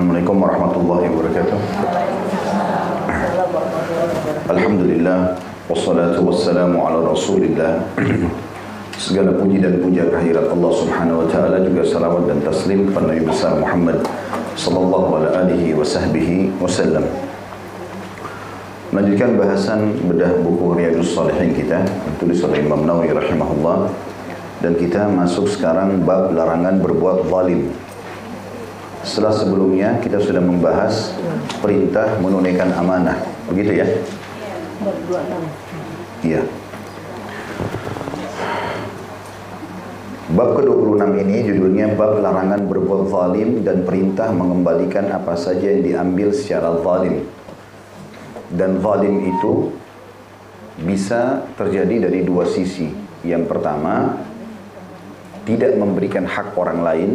Assalamualaikum warahmatullahi wabarakatuh. Alhamdulillah wassalatu wassalamu ala Rasulillah. Segala puji dan puja kehadirat Allah Subhanahu wa taala juga salawat dan taslim kepada Nabi besar Muhammad sallallahu alaihi wasallam. Melanjutkan bahasan bedah buku Riyadus Salihin kita ditulis oleh Imam Nawawi rahimahullah dan kita masuk sekarang bab larangan berbuat zalim. Setelah sebelumnya kita sudah membahas perintah menunaikan amanah. Begitu ya? Iya. Bab ke-26 ini judulnya bab larangan berbuat zalim dan perintah mengembalikan apa saja yang diambil secara zalim. Dan zalim itu bisa terjadi dari dua sisi. Yang pertama, tidak memberikan hak orang lain,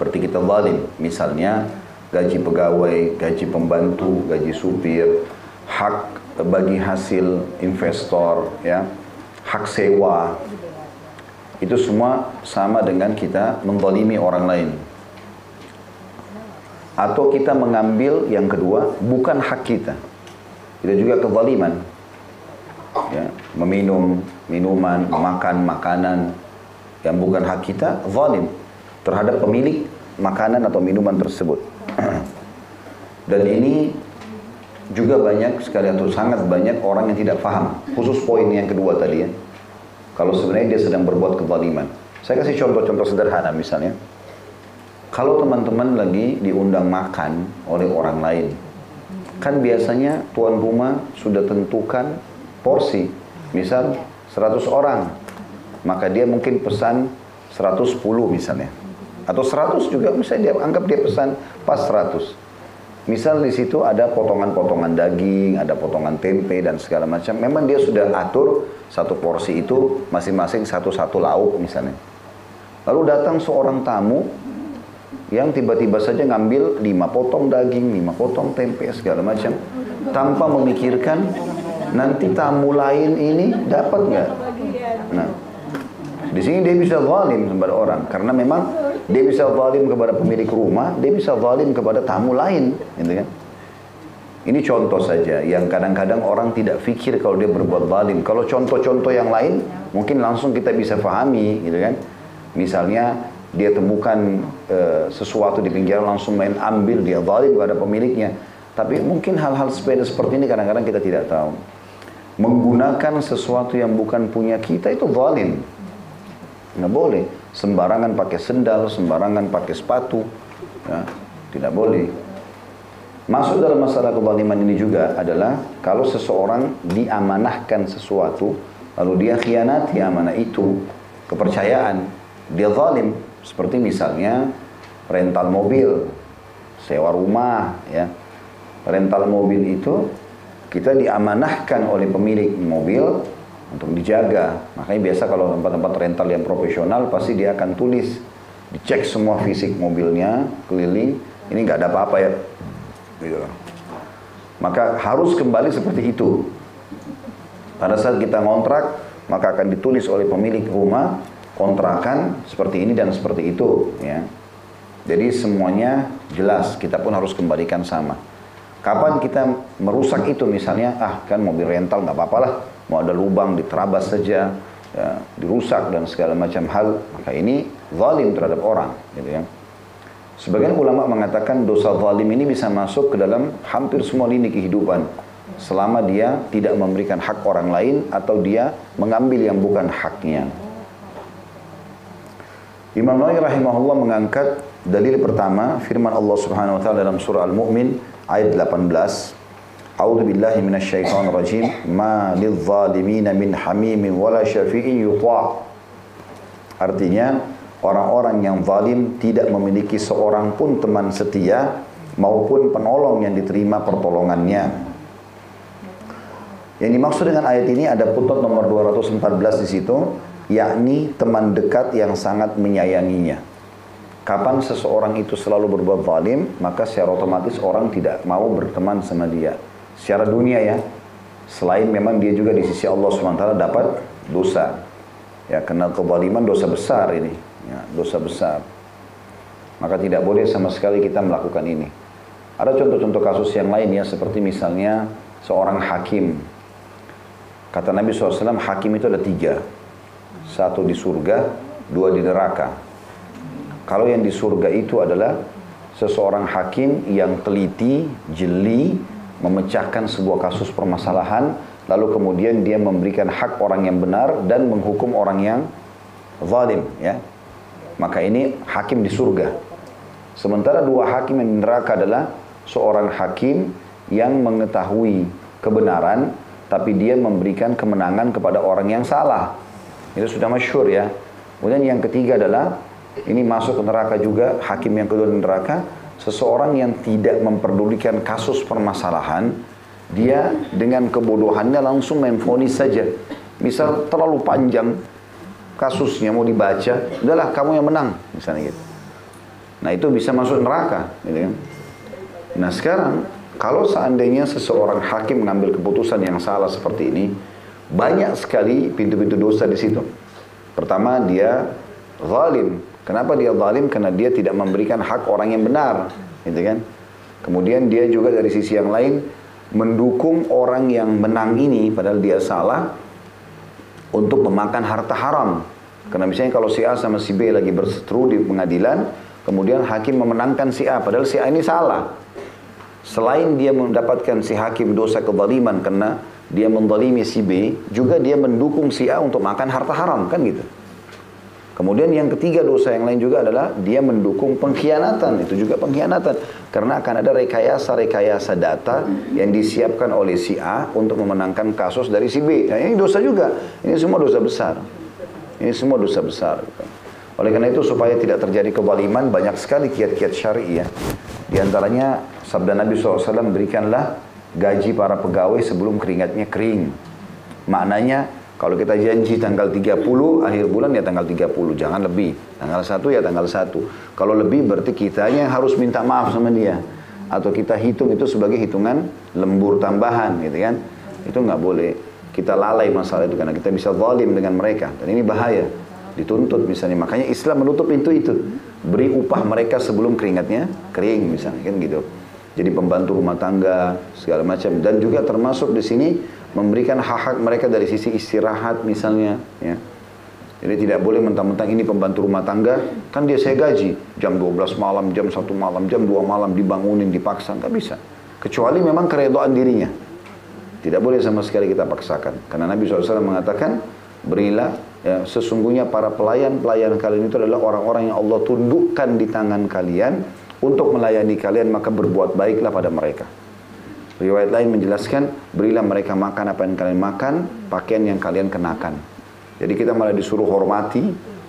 berarti kita zalim. Misalnya, gaji pegawai, gaji pembantu, gaji supir, hak bagi hasil investor, ya, hak sewa. Itu semua sama dengan kita menzalimi orang lain. Atau kita mengambil yang kedua bukan hak kita itu juga kezaliman. Ya, meminum minuman, makan makanan yang bukan hak kita, zalim terhadap pemilik makanan atau minuman tersebut. Dan ini juga banyak sekali atau sangat banyak orang yang tidak paham. Khusus poin yang kedua tadi ya. Kalau sebenarnya dia sedang berbuat kezaliman. Saya kasih contoh-contoh sederhana misalnya. Kalau teman-teman lagi diundang makan oleh orang lain, Kan biasanya tuan rumah sudah tentukan porsi. Misal 100 orang. Maka dia mungkin pesan 110 misalnya. Atau 100 juga misalnya dia anggap dia pesan pas 100. Misal di situ ada potongan-potongan daging, ada potongan tempe dan segala macam. Memang dia sudah atur satu porsi itu masing-masing satu-satu lauk misalnya. Lalu datang seorang tamu yang tiba-tiba saja ngambil lima potong daging, lima potong tempe segala macam tanpa memikirkan nanti tamu lain ini dapat nggak? Nah, di sini dia bisa zalim kepada orang karena memang dia bisa zalim kepada pemilik rumah, dia bisa zalim kepada tamu lain, gitu kan? Ini contoh saja yang kadang-kadang orang tidak fikir kalau dia berbuat zalim. Kalau contoh-contoh yang lain mungkin langsung kita bisa pahami, gitu kan? Misalnya dia temukan e, sesuatu di pinggiran langsung main ambil dia zalim kepada pemiliknya tapi mungkin hal-hal sepeda seperti ini kadang-kadang kita tidak tahu menggunakan sesuatu yang bukan punya kita itu zalim nggak boleh sembarangan pakai sendal sembarangan pakai sepatu ya, tidak boleh masuk dalam masalah kezaliman ini juga adalah kalau seseorang diamanahkan sesuatu lalu dia khianati amanah itu kepercayaan dia zalim seperti misalnya rental mobil, sewa rumah, ya. Rental mobil itu kita diamanahkan oleh pemilik mobil untuk dijaga. Makanya biasa kalau tempat-tempat rental yang profesional pasti dia akan tulis, dicek semua fisik mobilnya, keliling, ini nggak ada apa-apa ya. Gitu. Maka harus kembali seperti itu. Pada saat kita ngontrak, maka akan ditulis oleh pemilik rumah kontrakan seperti ini dan seperti itu ya. Jadi semuanya jelas, kita pun harus kembalikan sama. Kapan kita merusak itu misalnya, ah kan mobil rental nggak apa-apa lah, mau ada lubang diterabas saja, ya, dirusak dan segala macam hal, maka ini zalim terhadap orang, gitu ya. Sebagian ulama mengatakan dosa zalim ini bisa masuk ke dalam hampir semua lini kehidupan selama dia tidak memberikan hak orang lain atau dia mengambil yang bukan haknya. Imam Nawawi rahimahullah mengangkat dalil pertama firman Allah Subhanahu wa taala dalam surah Al-Mu'min ayat 18 A'udzu billahi minasyaitonir rajim ma lidh-dhalimin min hamimin wala syafi'in yuta' Artinya orang-orang yang zalim tidak memiliki seorang pun teman setia maupun penolong yang diterima pertolongannya. Yang dimaksud dengan ayat ini ada putut nomor 214 di situ yakni teman dekat yang sangat menyayanginya. Kapan seseorang itu selalu berbuat zalim, maka secara otomatis orang tidak mau berteman sama dia. Secara dunia ya, selain memang dia juga di sisi Allah SWT dapat dosa. Ya, karena kezaliman dosa besar ini, ya, dosa besar. Maka tidak boleh sama sekali kita melakukan ini. Ada contoh-contoh kasus yang lain ya, seperti misalnya seorang hakim. Kata Nabi SAW, hakim itu ada tiga. Satu di surga, dua di neraka. Kalau yang di surga itu adalah seseorang hakim yang teliti, jeli, memecahkan sebuah kasus permasalahan, lalu kemudian dia memberikan hak orang yang benar dan menghukum orang yang zalim. Ya. Maka ini hakim di surga. Sementara dua hakim yang di neraka adalah seorang hakim yang mengetahui kebenaran tapi dia memberikan kemenangan kepada orang yang salah. Itu sudah masyhur ya. Kemudian yang ketiga adalah ini masuk ke neraka juga hakim yang kedua di neraka seseorang yang tidak memperdulikan kasus permasalahan dia dengan kebodohannya langsung memfonis saja. Misal terlalu panjang kasusnya mau dibaca, udahlah kamu yang menang misalnya gitu. Nah itu bisa masuk neraka, gitu kan? Nah sekarang kalau seandainya seseorang hakim mengambil keputusan yang salah seperti ini, banyak sekali pintu-pintu dosa di situ. Pertama dia zalim. Kenapa dia zalim? Karena dia tidak memberikan hak orang yang benar, gitu kan? Kemudian dia juga dari sisi yang lain mendukung orang yang menang ini padahal dia salah untuk memakan harta haram. Karena misalnya kalau si A sama si B lagi berseteru di pengadilan, kemudian hakim memenangkan si A padahal si A ini salah. Selain dia mendapatkan si hakim dosa kezaliman karena dia mendalimi si B, juga dia mendukung si A untuk makan harta haram, kan gitu. Kemudian yang ketiga dosa yang lain juga adalah dia mendukung pengkhianatan, itu juga pengkhianatan. Karena akan ada rekayasa-rekayasa data yang disiapkan oleh si A untuk memenangkan kasus dari si B. Nah, ini dosa juga, ini semua dosa besar. Ini semua dosa besar. Oleh karena itu supaya tidak terjadi kebaliman banyak sekali kiat-kiat syari ya. Di antaranya sabda Nabi SAW berikanlah gaji para pegawai sebelum keringatnya kering. Maknanya kalau kita janji tanggal 30 akhir bulan ya tanggal 30, jangan lebih. Tanggal 1 ya tanggal 1. Kalau lebih berarti kitanya harus minta maaf sama dia. Atau kita hitung itu sebagai hitungan lembur tambahan gitu kan. Itu nggak boleh. Kita lalai masalah itu karena kita bisa zalim dengan mereka. Dan ini bahaya. Dituntut misalnya. Makanya Islam menutup pintu itu beri upah mereka sebelum keringatnya kering misalnya kan gitu. Jadi pembantu rumah tangga segala macam dan juga termasuk di sini memberikan hak-hak mereka dari sisi istirahat misalnya ya. Jadi tidak boleh mentang-mentang ini pembantu rumah tangga, kan dia saya gaji jam 12 malam, jam 1 malam, jam 2 malam dibangunin, dipaksa, nggak bisa. Kecuali memang keredoan dirinya. Tidak boleh sama sekali kita paksakan. Karena Nabi SAW mengatakan, berilah Ya, sesungguhnya para pelayan-pelayan kalian itu adalah orang-orang yang Allah tundukkan di tangan kalian untuk melayani kalian maka berbuat baiklah pada mereka. Riwayat lain menjelaskan, berilah mereka makan apa yang kalian makan, pakaian yang kalian kenakan. Jadi kita malah disuruh hormati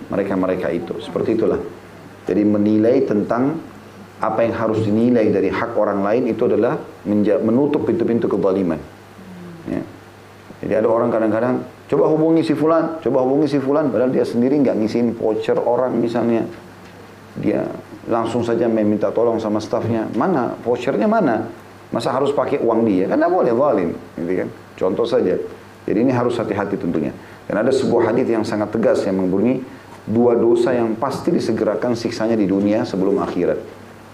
mereka-mereka itu. Seperti itulah. Jadi menilai tentang apa yang harus dinilai dari hak orang lain itu adalah menutup pintu-pintu kezaliman. Ya. Jadi ada orang kadang-kadang Coba hubungi si fulan, coba hubungi si fulan, padahal dia sendiri nggak ngisiin voucher orang misalnya. Dia langsung saja meminta tolong sama stafnya, mana vouchernya mana? Masa harus pakai uang dia? Kan tidak boleh zalim, gitu kan? Contoh saja. Jadi ini harus hati-hati tentunya. Karena ada sebuah hadis yang sangat tegas yang membunyi dua dosa yang pasti disegerakan siksanya di dunia sebelum akhirat.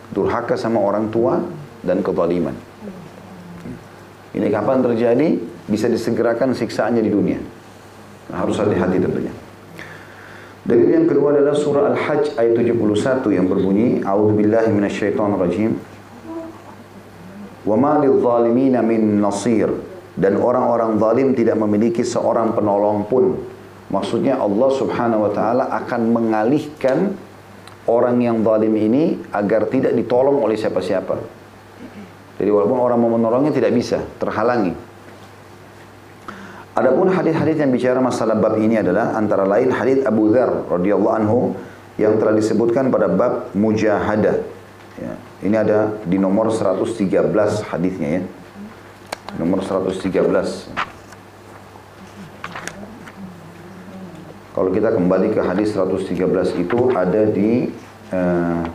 Durhaka sama orang tua dan kezaliman. Ini kapan terjadi? Bisa disegerakan siksaannya di dunia. Nah, harus hati-hati tentunya. Dalil yang kedua adalah surah Al-Hajj ayat 71 yang berbunyi minasyaitonirrajim. Wa ma lidh-dhalimin min nasir dan orang-orang zalim tidak memiliki seorang penolong pun. Maksudnya Allah Subhanahu wa taala akan mengalihkan orang yang zalim ini agar tidak ditolong oleh siapa-siapa. Jadi walaupun orang mau menolongnya tidak bisa, terhalangi. Adapun hadis-hadis yang bicara masalah bab ini adalah antara lain hadis Abu Dzar radhiyallahu anhu yang telah disebutkan pada bab mujahadah. Ya, ini ada di nomor 113 hadisnya ya. Nomor 113. Kalau kita kembali ke hadis 113 itu ada di uh,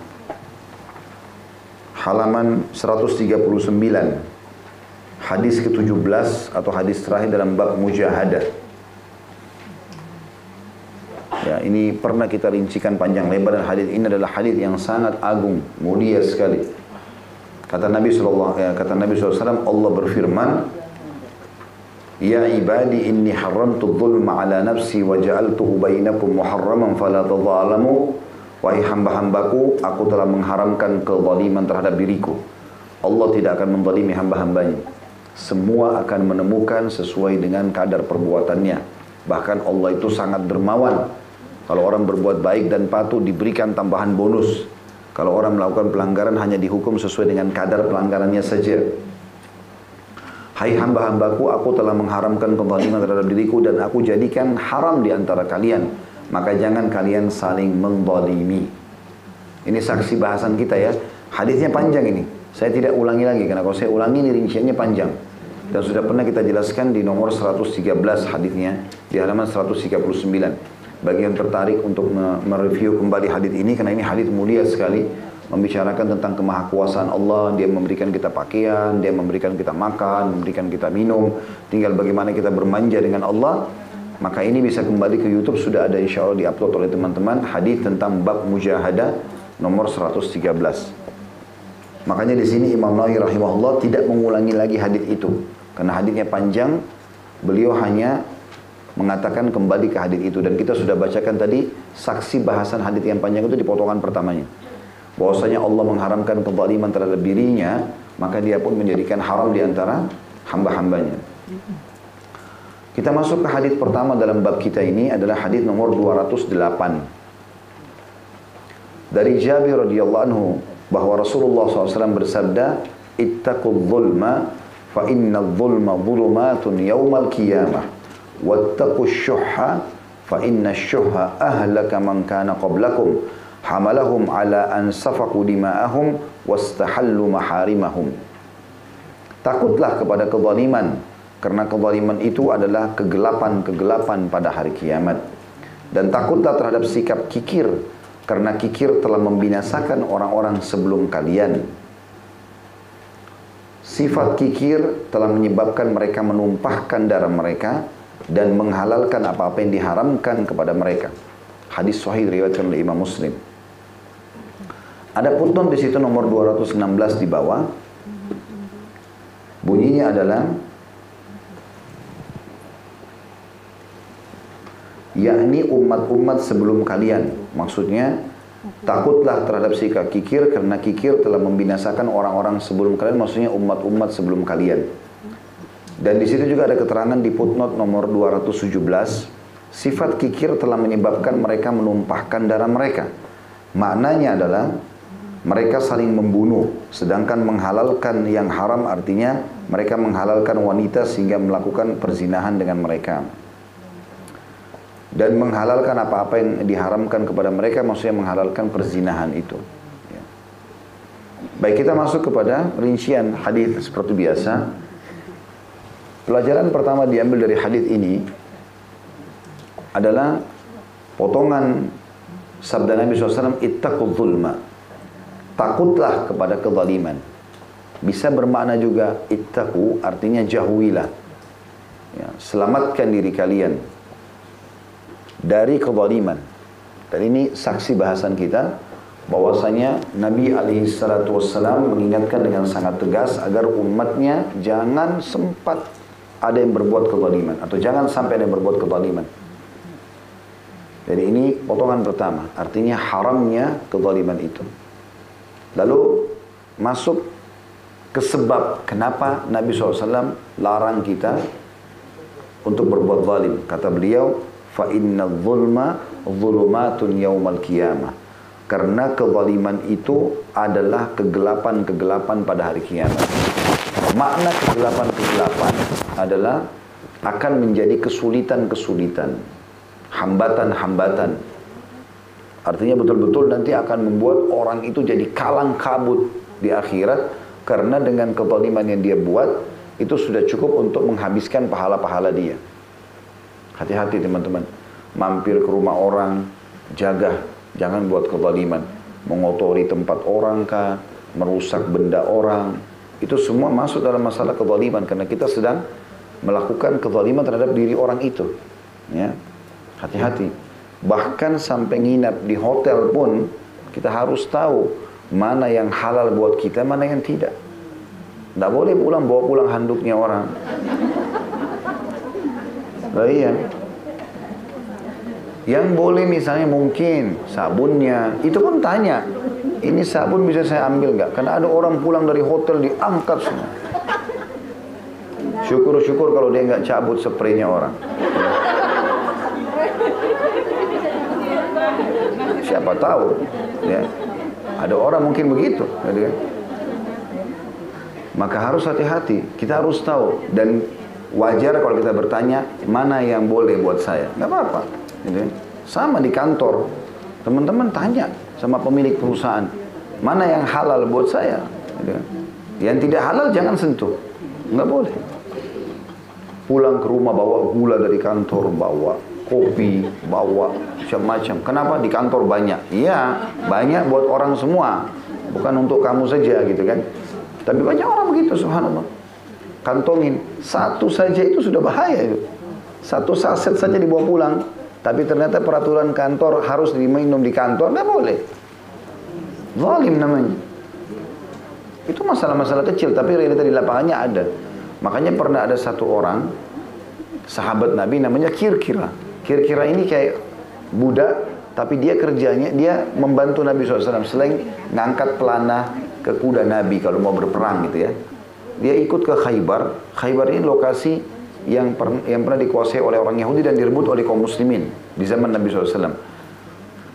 halaman 139 hadis ke-17 atau hadis terakhir dalam bab mujahadah. Ya, ini pernah kita rincikan panjang lebar dan hadis ini adalah hadis yang sangat agung, mulia sekali. Kata Nabi sallallahu ya, kata Nabi SAW Allah berfirman Ya ibadi inni haramtu dhulma ala nafsi wa ja'altuhu bainakum muharraman fala tadhalamu Wahai hamba-hambaku, aku telah mengharamkan kezaliman terhadap diriku. Allah tidak akan menzalimi hamba-hambanya. Semua akan menemukan sesuai dengan kadar perbuatannya. Bahkan Allah itu sangat dermawan. Kalau orang berbuat baik dan patuh diberikan tambahan bonus. Kalau orang melakukan pelanggaran hanya dihukum sesuai dengan kadar pelanggarannya saja. Hai hamba-hambaku, aku telah mengharamkan kezaliman terhadap diriku dan aku jadikan haram di antara kalian maka jangan kalian saling mendolimi. Ini saksi bahasan kita ya. Hadisnya panjang ini. Saya tidak ulangi lagi karena kalau saya ulangi ini rinciannya panjang. Dan sudah pernah kita jelaskan di nomor 113 hadisnya di halaman 139. Bagi yang tertarik untuk mereview kembali hadis ini karena ini hadis mulia sekali membicarakan tentang kemahakuasaan Allah, dia memberikan kita pakaian, dia memberikan kita makan, memberikan kita minum, tinggal bagaimana kita bermanja dengan Allah maka ini bisa kembali ke YouTube sudah ada insya Allah diupload oleh teman-teman hadis tentang bab mujahadah nomor 113. Makanya di sini Imam Nawawi rahimahullah tidak mengulangi lagi hadis itu karena hadisnya panjang. Beliau hanya mengatakan kembali ke hadis itu dan kita sudah bacakan tadi saksi bahasan hadis yang panjang itu di potongan pertamanya. Bahwasanya Allah mengharamkan kezaliman terhadap dirinya, maka dia pun menjadikan haram di antara hamba-hambanya. Kita masuk ke hadis pertama dalam bab kita ini adalah hadis nomor 208. Dari Jabir radhiyallahu anhu bahwa Rasulullah SAW bersabda, "Ittaqul zulma fa inna zulma zulumatun yawmal qiyamah. Wattaqus syuhha fa inna syuhha ahlaka man kana qablakum." hamalahum ala an safaku dima'ahum wastahallu maharimahum. Takutlah kepada kezaliman karena kezaliman itu adalah kegelapan-kegelapan pada hari kiamat. Dan takutlah terhadap sikap kikir, karena kikir telah membinasakan orang-orang sebelum kalian. Sifat kikir telah menyebabkan mereka menumpahkan darah mereka dan menghalalkan apa-apa yang diharamkan kepada mereka. Hadis sahih riwayatkan oleh Imam Muslim. Ada putun di situ nomor 216 di bawah. Bunyinya adalah yakni umat-umat sebelum kalian. Maksudnya takutlah terhadap sikap kikir karena kikir telah membinasakan orang-orang sebelum kalian, maksudnya umat-umat sebelum kalian. Dan di situ juga ada keterangan di footnote nomor 217, sifat kikir telah menyebabkan mereka menumpahkan darah mereka. Maknanya adalah mereka saling membunuh, sedangkan menghalalkan yang haram artinya mereka menghalalkan wanita sehingga melakukan perzinahan dengan mereka dan menghalalkan apa-apa yang diharamkan kepada mereka maksudnya menghalalkan perzinahan itu ya. baik kita masuk kepada rincian hadis seperti biasa pelajaran pertama diambil dari hadis ini adalah potongan sabda Nabi SAW ittaqul zulma. Takutlah kepada kezaliman. Bisa bermakna juga ittaqu artinya jauhilah. Ya, selamatkan diri kalian dari kezaliman. Dan ini saksi bahasan kita bahwasanya Nabi alaihi salatu mengingatkan dengan sangat tegas agar umatnya jangan sempat ada yang berbuat kezaliman atau jangan sampai ada yang berbuat kezaliman. Jadi ini potongan pertama, artinya haramnya kezaliman itu. Lalu masuk ke sebab kenapa Nabi SAW larang kita untuk berbuat zalim. Kata beliau, fa inna zulma zulumatun yaumal qiyamah karena kezaliman itu adalah kegelapan-kegelapan pada hari kiamat. Makna kegelapan-kegelapan adalah akan menjadi kesulitan-kesulitan, hambatan-hambatan. Artinya betul-betul nanti akan membuat orang itu jadi kalang kabut di akhirat karena dengan kezaliman yang dia buat itu sudah cukup untuk menghabiskan pahala-pahala dia. Hati-hati teman-teman. Mampir ke rumah orang, jaga, jangan buat kezaliman. Mengotori tempat orang kah, merusak benda orang. Itu semua masuk dalam masalah kezaliman karena kita sedang melakukan kezaliman terhadap diri orang itu. Ya. Hati-hati. Bahkan sampai nginap di hotel pun kita harus tahu mana yang halal buat kita, mana yang tidak. Tidak boleh pulang bawa pulang handuknya orang. Lah iya. Yang boleh misalnya mungkin sabunnya, itu pun tanya, ini sabun bisa saya ambil nggak? Karena ada orang pulang dari hotel diangkat semua. Syukur-syukur kalau dia nggak cabut spraynya orang. Siapa tahu, ya. Ada orang mungkin begitu, gitu kan? Maka harus hati-hati. Kita harus tahu dan wajar kalau kita bertanya mana yang boleh buat saya. Nggak apa-apa. Gitu. Sama di kantor, teman-teman tanya sama pemilik perusahaan mana yang halal buat saya. Gitu. Yang tidak halal jangan sentuh, nggak boleh. Pulang ke rumah bawa gula dari kantor, bawa kopi, bawa macam-macam. Kenapa di kantor banyak? Iya, banyak buat orang semua, bukan untuk kamu saja gitu kan. Tapi banyak orang begitu, subhanallah. Kantongin satu saja itu sudah bahaya itu. Satu saset saja dibawa pulang. Tapi ternyata peraturan kantor harus diminum di kantor, nggak boleh. Zalim namanya. Itu masalah-masalah kecil, tapi realita di lapangannya ada. Makanya pernah ada satu orang, sahabat Nabi namanya Kir-Kira. Kir-Kira ini kayak budak, tapi dia kerjanya, dia membantu Nabi SAW. Selain ngangkat pelana ke kuda Nabi kalau mau berperang gitu ya. Dia ikut ke Khaybar. Khaybar ini lokasi yang, per, yang pernah dikuasai oleh orang Yahudi dan direbut oleh kaum muslimin di zaman Nabi SAW.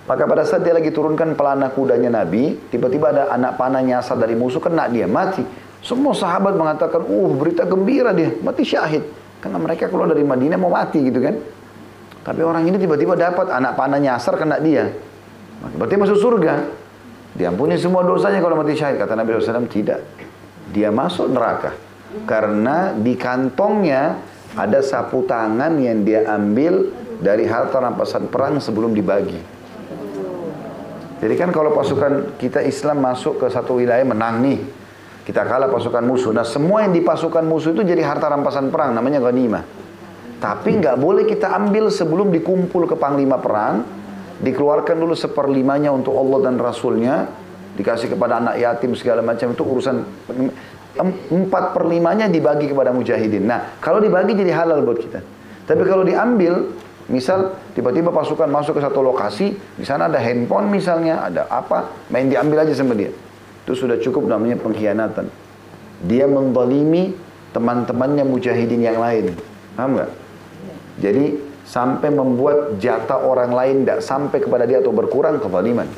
Maka pada saat dia lagi turunkan pelana kudanya Nabi, tiba-tiba ada anak panah nyasar dari musuh, kena dia, mati. Semua sahabat mengatakan, uh berita gembira dia, mati syahid. Karena mereka keluar dari Madinah mau mati gitu kan. Tapi orang ini tiba-tiba dapat anak panah nyasar kena dia. Berarti masuk surga. Diampuni semua dosanya kalau mati syahid. Kata Nabi SAW, tidak. Dia masuk neraka. Karena di kantongnya ada sapu tangan yang dia ambil dari harta rampasan perang sebelum dibagi. Jadi kan kalau pasukan kita Islam masuk ke satu wilayah menang nih. Kita kalah pasukan musuh. Nah semua yang di pasukan musuh itu jadi harta rampasan perang. Namanya ghanimah. Tapi nggak boleh kita ambil sebelum dikumpul ke panglima perang. Dikeluarkan dulu seperlimanya untuk Allah dan Rasulnya. Dikasih kepada anak yatim segala macam. Itu urusan empat perlimanya dibagi kepada mujahidin. Nah kalau dibagi jadi halal buat kita. Tapi kalau diambil Misal tiba-tiba pasukan masuk ke satu lokasi, di sana ada handphone misalnya, ada apa, main diambil aja sama dia. Itu sudah cukup namanya pengkhianatan. Dia mendalimi teman-temannya mujahidin yang lain. Paham nggak? Jadi sampai membuat jatah orang lain tidak sampai kepada dia atau berkurang kezaliman.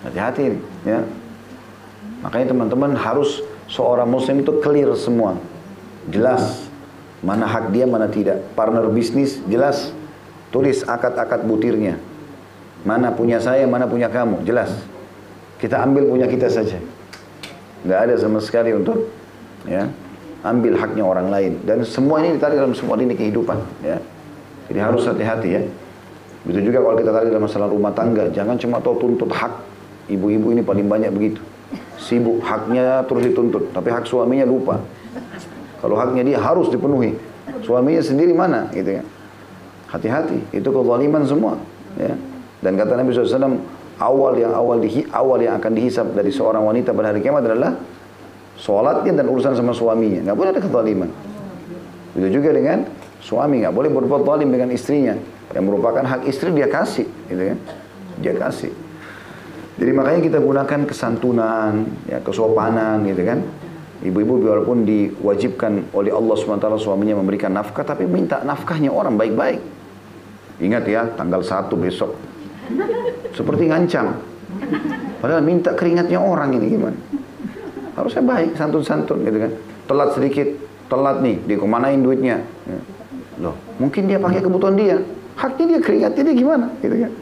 Hati-hati ya. Makanya teman-teman harus seorang muslim itu clear semua. Jelas Mana hak dia, mana tidak. Partner bisnis jelas. Tulis akad-akad butirnya. Mana punya saya, mana punya kamu. Jelas. Kita ambil punya kita saja. Nggak ada sama sekali untuk ya ambil haknya orang lain. Dan semua ini ditarik dalam semua ini kehidupan. Ya. Jadi harus hati-hati ya. Begitu juga kalau kita tarik dalam masalah rumah tangga. Jangan cuma tahu tuntut hak. Ibu-ibu ini paling banyak begitu. Sibuk haknya terus dituntut. Tapi hak suaminya lupa. Kalau haknya dia harus dipenuhi. Suaminya sendiri mana gitu ya. Hati-hati, itu kezaliman semua. Ya. Dan kata Nabi SAW, awal yang awal di, awal yang akan dihisap dari seorang wanita pada hari kiamat adalah sholatnya dan urusan sama suaminya. Nggak boleh ada kezaliman. Itu juga dengan suami nggak boleh berbuat zalim dengan istrinya yang merupakan hak istri dia kasih, gitu ya. Dia kasih. Jadi makanya kita gunakan kesantunan, ya, kesopanan, gitu kan. Ibu-ibu walaupun diwajibkan oleh Allah SWT suaminya memberikan nafkah, tapi minta nafkahnya orang baik-baik. Ingat ya, tanggal 1 besok. Seperti ngancam. Padahal minta keringatnya orang ini gimana? Harusnya baik, santun-santun gitu kan. Telat sedikit, telat nih, dia kemanain duitnya. Ya. Loh, mungkin dia pakai kebutuhan dia. Haknya dia, keringatnya dia gimana? Gitu kan.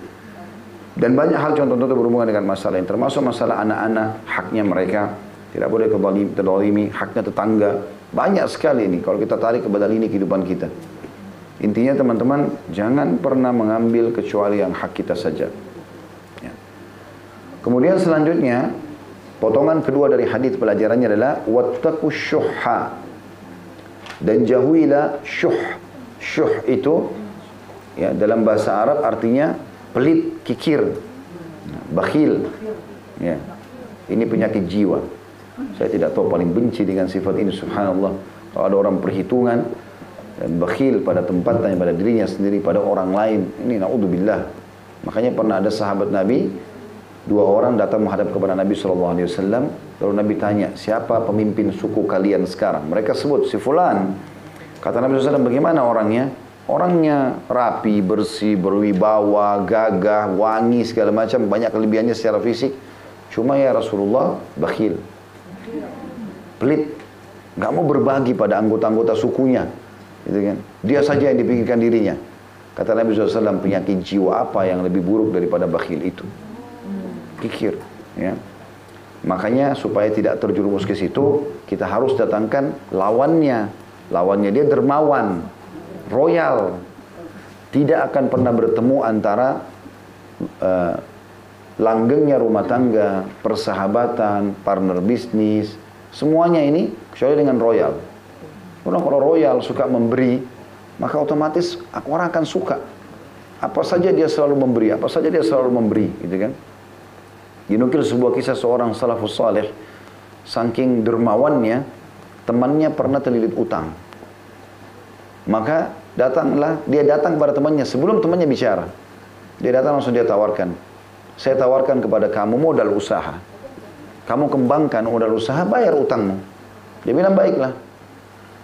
Dan banyak hal contoh-contoh berhubungan dengan masalah yang termasuk masalah anak-anak, haknya mereka tidak boleh terdolimi, haknya tetangga. Banyak sekali ini kalau kita tarik ke badal ini kehidupan kita. Intinya teman-teman, jangan pernah mengambil kecuali yang hak kita saja. Kemudian selanjutnya, potongan kedua dari hadis pelajarannya adalah wattaqu syuhha. Dan jauhilah syuh. Syuh itu ya dalam bahasa Arab artinya pelit, kikir, bakhil. Ya. Ini penyakit jiwa. Saya tidak tahu paling benci dengan sifat ini subhanallah. Kalau ada orang perhitungan dan bakhil pada tempatnya, pada dirinya sendiri, pada orang lain. Ini naudzubillah. Makanya pernah ada sahabat Nabi, dua orang datang menghadap kepada Nabi SAW. Lalu Nabi tanya, siapa pemimpin suku kalian sekarang? Mereka sebut, si Fulan. Kata Nabi SAW, bagaimana orangnya? Orangnya rapi, bersih, berwibawa, gagah, wangi, segala macam. Banyak kelebihannya secara fisik. Cuma ya Rasulullah, bakhil. Pelit. Gak mau berbagi pada anggota-anggota sukunya. Gitu kan? Dia saja yang dipikirkan dirinya. Kata Nabi SAW, penyakit jiwa apa yang lebih buruk daripada bakhil itu? Kikir. Ya. Makanya supaya tidak terjerumus ke situ, kita harus datangkan lawannya. Lawannya dia dermawan, royal. Tidak akan pernah bertemu antara uh, langgengnya rumah tangga, persahabatan, partner bisnis, semuanya ini kecuali dengan royal. Orang kalau royal suka memberi, maka otomatis orang akan suka. Apa saja dia selalu memberi, apa saja dia selalu memberi, gitu kan? Dinukil sebuah kisah seorang salafus saleh, saking dermawannya, temannya pernah terlilit utang. Maka datanglah, dia datang kepada temannya sebelum temannya bicara. Dia datang langsung dia tawarkan. Saya tawarkan kepada kamu modal usaha. Kamu kembangkan modal usaha, bayar utangmu. Dia bilang baiklah.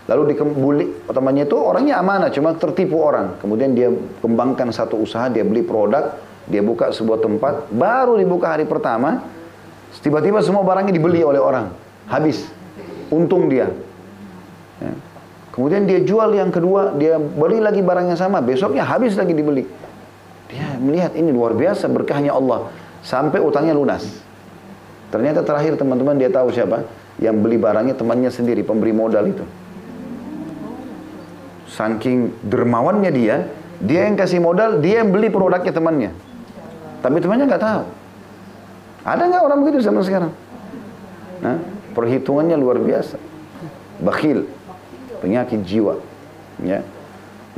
Lalu dikembuli, temannya itu orangnya amanah, cuma tertipu orang. Kemudian dia kembangkan satu usaha, dia beli produk, dia buka sebuah tempat, baru dibuka hari pertama, tiba-tiba semua barangnya dibeli oleh orang. Habis. Untung dia. Ya. Kemudian dia jual yang kedua, dia beli lagi barang yang sama, besoknya habis lagi dibeli. Dia melihat ini luar biasa berkahnya Allah. Sampai utangnya lunas. Ternyata terakhir teman-teman dia tahu siapa? Yang beli barangnya temannya sendiri, pemberi modal itu saking dermawannya dia, dia yang kasih modal, dia yang beli produknya temannya. Tapi temannya nggak tahu. Ada nggak orang begitu zaman sekarang? Nah, perhitungannya luar biasa. Bakhil, penyakit jiwa. Ya.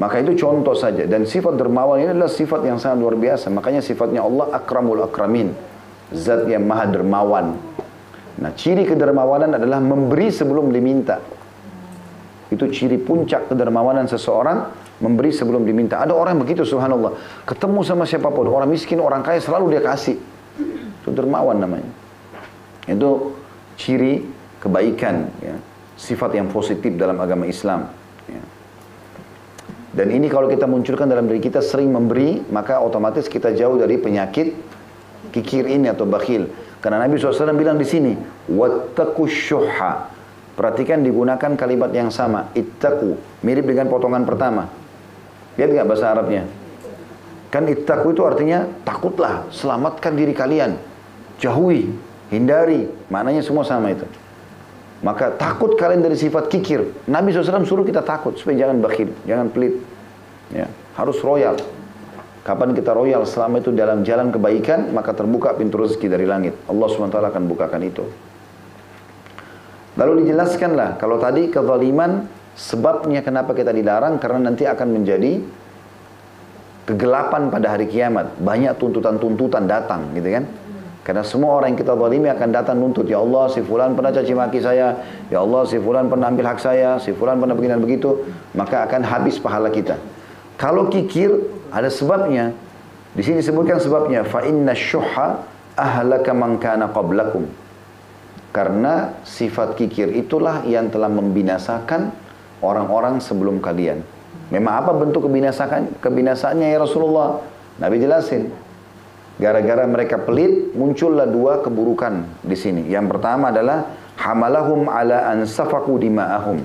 Maka itu contoh saja. Dan sifat dermawan ini adalah sifat yang sangat luar biasa. Makanya sifatnya Allah akramul akramin. Zat yang maha dermawan. Nah, ciri kedermawanan adalah memberi sebelum diminta. Itu ciri puncak kedermawanan seseorang memberi sebelum diminta. Ada orang begitu subhanallah. Ketemu sama siapa pun, orang miskin, orang kaya selalu dia kasih. Itu dermawan namanya. Itu ciri kebaikan, ya. sifat yang positif dalam agama Islam. Ya. Dan ini kalau kita munculkan dalam diri kita sering memberi, maka otomatis kita jauh dari penyakit kikir ini atau bakhil. Karena Nabi SAW bilang di sini, wattaqu syuhha Perhatikan digunakan kalimat yang sama, ittaku, mirip dengan potongan pertama. Lihat nggak bahasa Arabnya? Kan ittaku itu artinya takutlah, selamatkan diri kalian. Jauhi, hindari, maknanya semua sama itu. Maka takut kalian dari sifat kikir. Nabi SAW suruh kita takut supaya jangan bakhil, jangan pelit. Ya, harus royal. Kapan kita royal selama itu dalam jalan kebaikan, maka terbuka pintu rezeki dari langit. Allah SWT akan bukakan itu. Lalu dijelaskanlah kalau tadi kezaliman sebabnya kenapa kita dilarang karena nanti akan menjadi kegelapan pada hari kiamat. Banyak tuntutan-tuntutan datang gitu kan. Karena semua orang yang kita zalimi akan datang nuntut. Ya Allah, si fulan pernah caci maki saya. Ya Allah, si fulan pernah ambil hak saya. Si fulan pernah begini dan begitu. Maka akan habis pahala kita. Kalau kikir, ada sebabnya. Di sini disebutkan sebabnya. Fa inna syuhha ahlaka man kana qablakum. Karena sifat kikir itulah yang telah membinasakan orang-orang sebelum kalian. Memang apa bentuk kebinasakan kebinasaannya ya Rasulullah? Nabi jelasin. Gara-gara mereka pelit, muncullah dua keburukan di sini. Yang pertama adalah hamalahum ala ansafaku dima'ahum.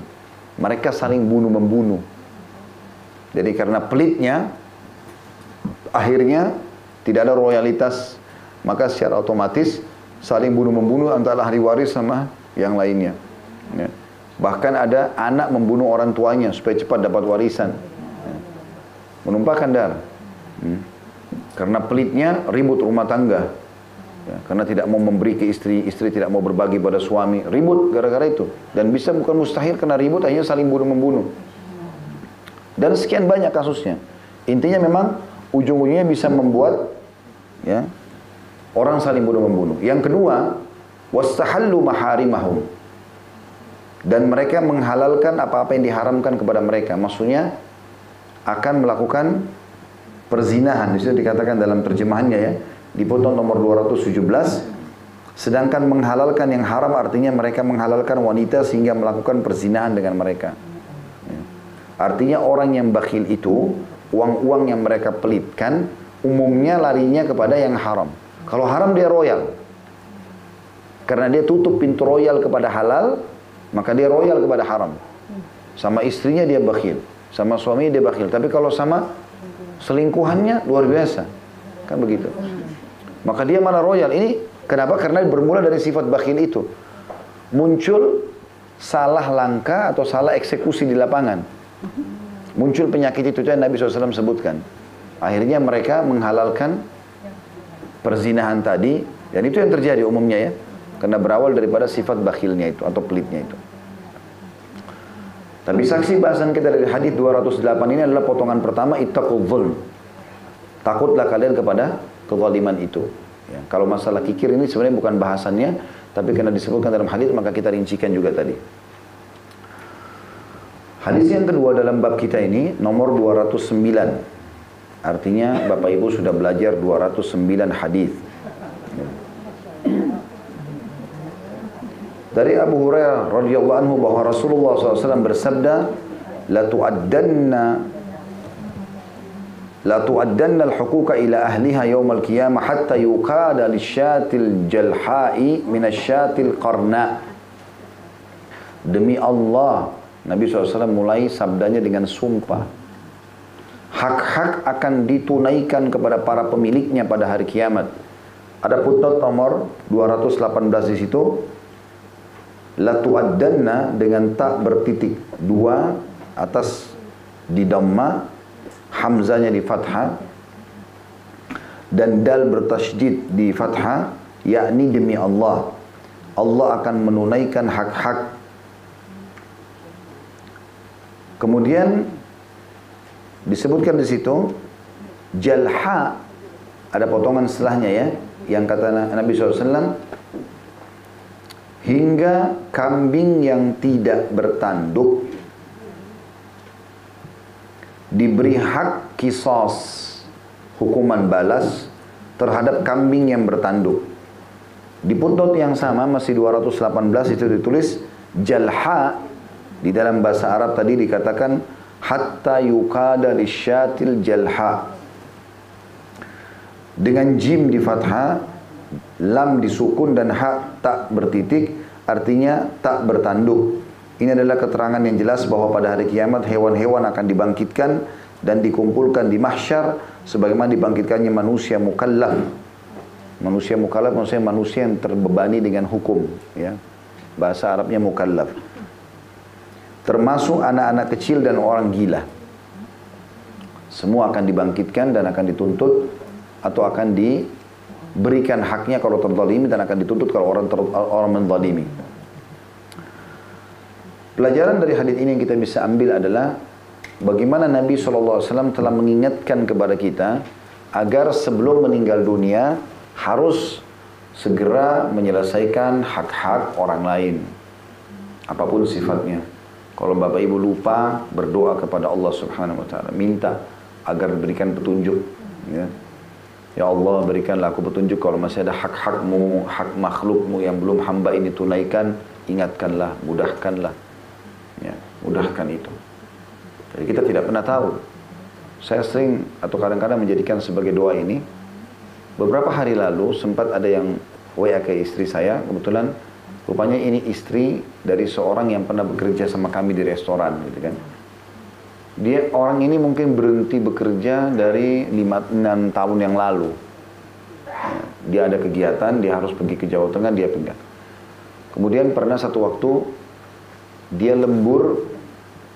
Mereka saling bunuh-membunuh. Jadi karena pelitnya, akhirnya tidak ada royalitas. Maka secara otomatis saling bunuh-membunuh antara ahli waris sama yang lainnya. Ya. Bahkan ada anak membunuh orang tuanya supaya cepat dapat warisan. Ya. Menumpahkan darah. Hmm. Karena pelitnya ribut rumah tangga. Ya, karena tidak mau memberi ke istri, istri tidak mau berbagi pada suami. Ribut gara-gara itu. Dan bisa bukan mustahil karena ribut hanya saling bunuh-membunuh. Dan sekian banyak kasusnya. Intinya memang ujung-ujungnya bisa membuat ya Orang saling bunuh-membunuh. Yang kedua, wastahallu maharimahum. Dan mereka menghalalkan apa-apa yang diharamkan kepada mereka. Maksudnya akan melakukan perzinahan. Di situ dikatakan dalam terjemahannya ya, dipotong nomor 217. Sedangkan menghalalkan yang haram artinya mereka menghalalkan wanita sehingga melakukan perzinahan dengan mereka. Ya. Artinya orang yang bakhil itu, uang-uang yang mereka pelitkan, umumnya larinya kepada yang haram. Kalau haram dia royal. Karena dia tutup pintu royal kepada halal, maka dia royal kepada haram. Sama istrinya dia bakhil, sama suami dia bakhil. Tapi kalau sama selingkuhannya luar biasa. Kan begitu. Maka dia mana royal. Ini kenapa? Karena bermula dari sifat bakhil itu. Muncul salah langkah atau salah eksekusi di lapangan. Muncul penyakit itu yang Nabi SAW sebutkan. Akhirnya mereka menghalalkan perzinahan tadi dan itu yang terjadi umumnya ya karena berawal daripada sifat bakhilnya itu atau pelitnya itu. Tapi saksi bahasan kita dari hadis 208 ini adalah potongan pertama ittaqul takutlah kalian kepada kezaliman itu. Ya, kalau masalah kikir ini sebenarnya bukan bahasannya tapi karena disebutkan dalam hadis maka kita rincikan juga tadi. Hadis yang kedua dalam bab kita ini nomor 209 Artinya Bapak Ibu sudah belajar 209 hadis. Dari Abu Hurairah radhiyallahu anhu bahwa Rasulullah SAW bersabda, "La tu'addanna la tu'addanna al-huquqa ila ahliha yawm al-qiyamah hatta yuqada lisyatil jalha'i min qarna." Demi Allah, Nabi SAW mulai sabdanya dengan sumpah hak-hak akan ditunaikan kepada para pemiliknya pada hari kiamat. Ada footnote nomor 218 di situ. La tu'addanna dengan tak bertitik dua atas di dhamma, hamzanya di fathah dan dal bertasydid di fathah yakni demi Allah. Allah akan menunaikan hak-hak Kemudian disebutkan di situ jalha ada potongan setelahnya ya yang kata Nabi SAW hingga kambing yang tidak bertanduk diberi hak kisos hukuman balas terhadap kambing yang bertanduk. Di putnot yang sama masih 218 itu ditulis jalha di dalam bahasa Arab tadi dikatakan hatta yukada lisyatil jalha. Dengan jim di fathah lam disukun dan ha tak bertitik artinya tak bertanduk. Ini adalah keterangan yang jelas bahwa pada hari kiamat hewan-hewan akan dibangkitkan dan dikumpulkan di mahsyar sebagaimana dibangkitkannya manusia mukallaf. Manusia mukallaf maksudnya manusia yang terbebani dengan hukum ya. Bahasa Arabnya mukallaf termasuk anak-anak kecil dan orang gila. Semua akan dibangkitkan dan akan dituntut atau akan diberikan haknya kalau terzalimi dan akan dituntut kalau orang ter, orang menzalimi. Pelajaran dari hadis ini yang kita bisa ambil adalah bagaimana Nabi SAW telah mengingatkan kepada kita agar sebelum meninggal dunia harus segera menyelesaikan hak-hak orang lain apa pun sifatnya. Kalau Bapak Ibu lupa berdoa kepada Allah Subhanahu wa taala, minta agar diberikan petunjuk ya. Ya Allah berikanlah aku petunjuk kalau masih ada hak-hakmu, hak makhlukmu yang belum hamba ini tunaikan, ingatkanlah, mudahkanlah. Ya, mudahkan itu. Jadi kita tidak pernah tahu. Saya sering atau kadang-kadang menjadikan sebagai doa ini. Beberapa hari lalu sempat ada yang WA ke istri saya, kebetulan Rupanya ini istri dari seorang yang pernah bekerja sama kami di restoran gitu kan. Dia orang ini mungkin berhenti bekerja dari 5-6 tahun yang lalu. Dia ada kegiatan, dia harus pergi ke Jawa Tengah, dia pindah. Kemudian pernah satu waktu dia lembur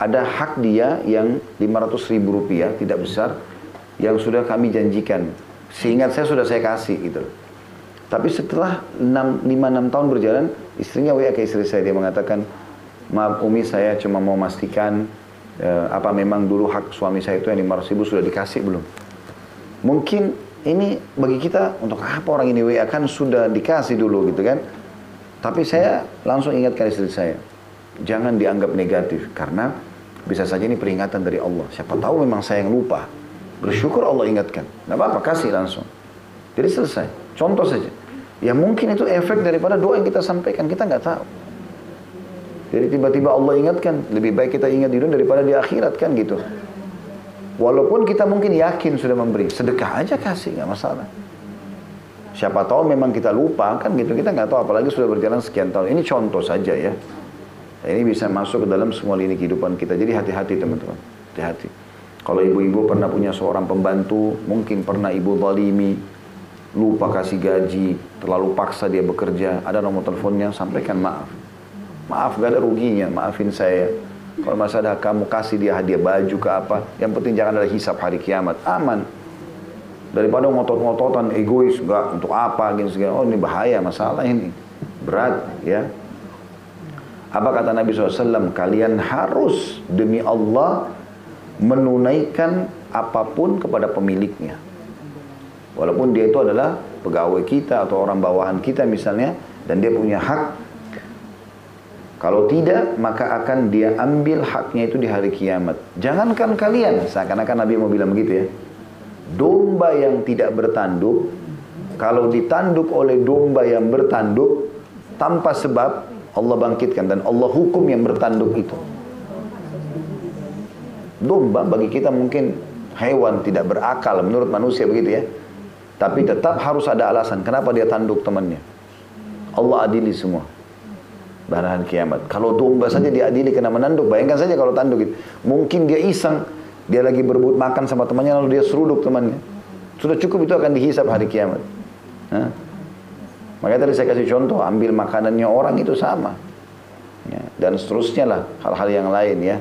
ada hak dia yang 500 ribu rupiah, tidak besar, yang sudah kami janjikan. Seingat saya sudah saya kasih gitu. Tapi setelah 5-6 tahun berjalan, istrinya WA ke istri saya, dia mengatakan, maaf Umi saya cuma mau memastikan eh, apa memang dulu hak suami saya itu yang 500 ribu sudah dikasih belum? Mungkin ini bagi kita untuk apa orang ini WA kan sudah dikasih dulu gitu kan. Tapi saya langsung ingatkan istri saya, jangan dianggap negatif karena bisa saja ini peringatan dari Allah. Siapa tahu memang saya yang lupa. Bersyukur Allah ingatkan. Tidak apa-apa, kasih langsung. Jadi selesai. Contoh saja. Ya mungkin itu efek daripada doa yang kita sampaikan. Kita nggak tahu. Jadi tiba-tiba Allah ingatkan. Lebih baik kita ingat di dunia daripada di akhirat kan gitu. Walaupun kita mungkin yakin sudah memberi, sedekah aja kasih, nggak masalah. Siapa tahu memang kita lupa kan gitu, kita nggak tahu apalagi sudah berjalan sekian tahun. Ini contoh saja ya. Ini bisa masuk ke dalam semua lini kehidupan kita. Jadi hati-hati teman-teman, hati-hati. Kalau ibu-ibu pernah punya seorang pembantu, mungkin pernah ibu zalimi, lupa kasih gaji, terlalu paksa dia bekerja, ada nomor teleponnya, sampaikan maaf. Maaf, gak ada ruginya, maafin saya kalau masalah kamu kasih dia hadiah baju ke apa, yang penting jangan ada hisap hari kiamat, aman. Daripada ngotot-ngototan egois, enggak untuk apa, gini segala. Oh ini bahaya masalah ini, berat ya. Apa kata Nabi SAW? Kalian harus demi Allah menunaikan apa pun kepada pemiliknya. Walaupun dia itu adalah pegawai kita atau orang bawahan kita misalnya, dan dia punya hak kalau tidak, maka akan dia ambil haknya itu di hari kiamat. Jangankan kalian, seakan-akan Nabi mau bilang begitu ya. Domba yang tidak bertanduk, kalau ditanduk oleh domba yang bertanduk, tanpa sebab Allah bangkitkan dan Allah hukum yang bertanduk itu. Domba bagi kita mungkin hewan tidak berakal menurut manusia begitu ya. Tapi tetap harus ada alasan kenapa dia tanduk temannya. Allah adili semua barahan kiamat. Kalau domba saja diadili kena menanduk, bayangkan saja kalau tanduk itu. Mungkin dia iseng, dia lagi berebut makan sama temannya lalu dia seruduk temannya. Sudah cukup itu akan dihisap hari kiamat. Hah? Makanya tadi saya kasih contoh, ambil makanannya orang itu sama. Ya, dan seterusnya lah hal-hal yang lain ya.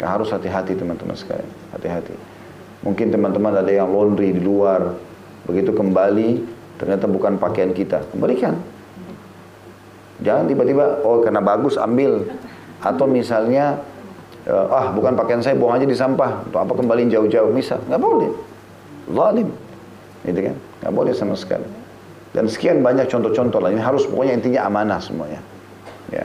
Harus hati-hati teman-teman sekalian, hati-hati. Mungkin teman-teman ada yang laundry di luar, begitu kembali ternyata bukan pakaian kita, kembalikan Jangan tiba-tiba, oh karena bagus ambil. Atau misalnya, uh, ah bukan pakaian saya, buang aja di sampah. Untuk apa kembali jauh-jauh? Misal, nggak boleh. Zalim. Gitu kan? Nggak boleh sama sekali. Dan sekian banyak contoh-contoh lah. Ini harus pokoknya intinya amanah semuanya. Ya.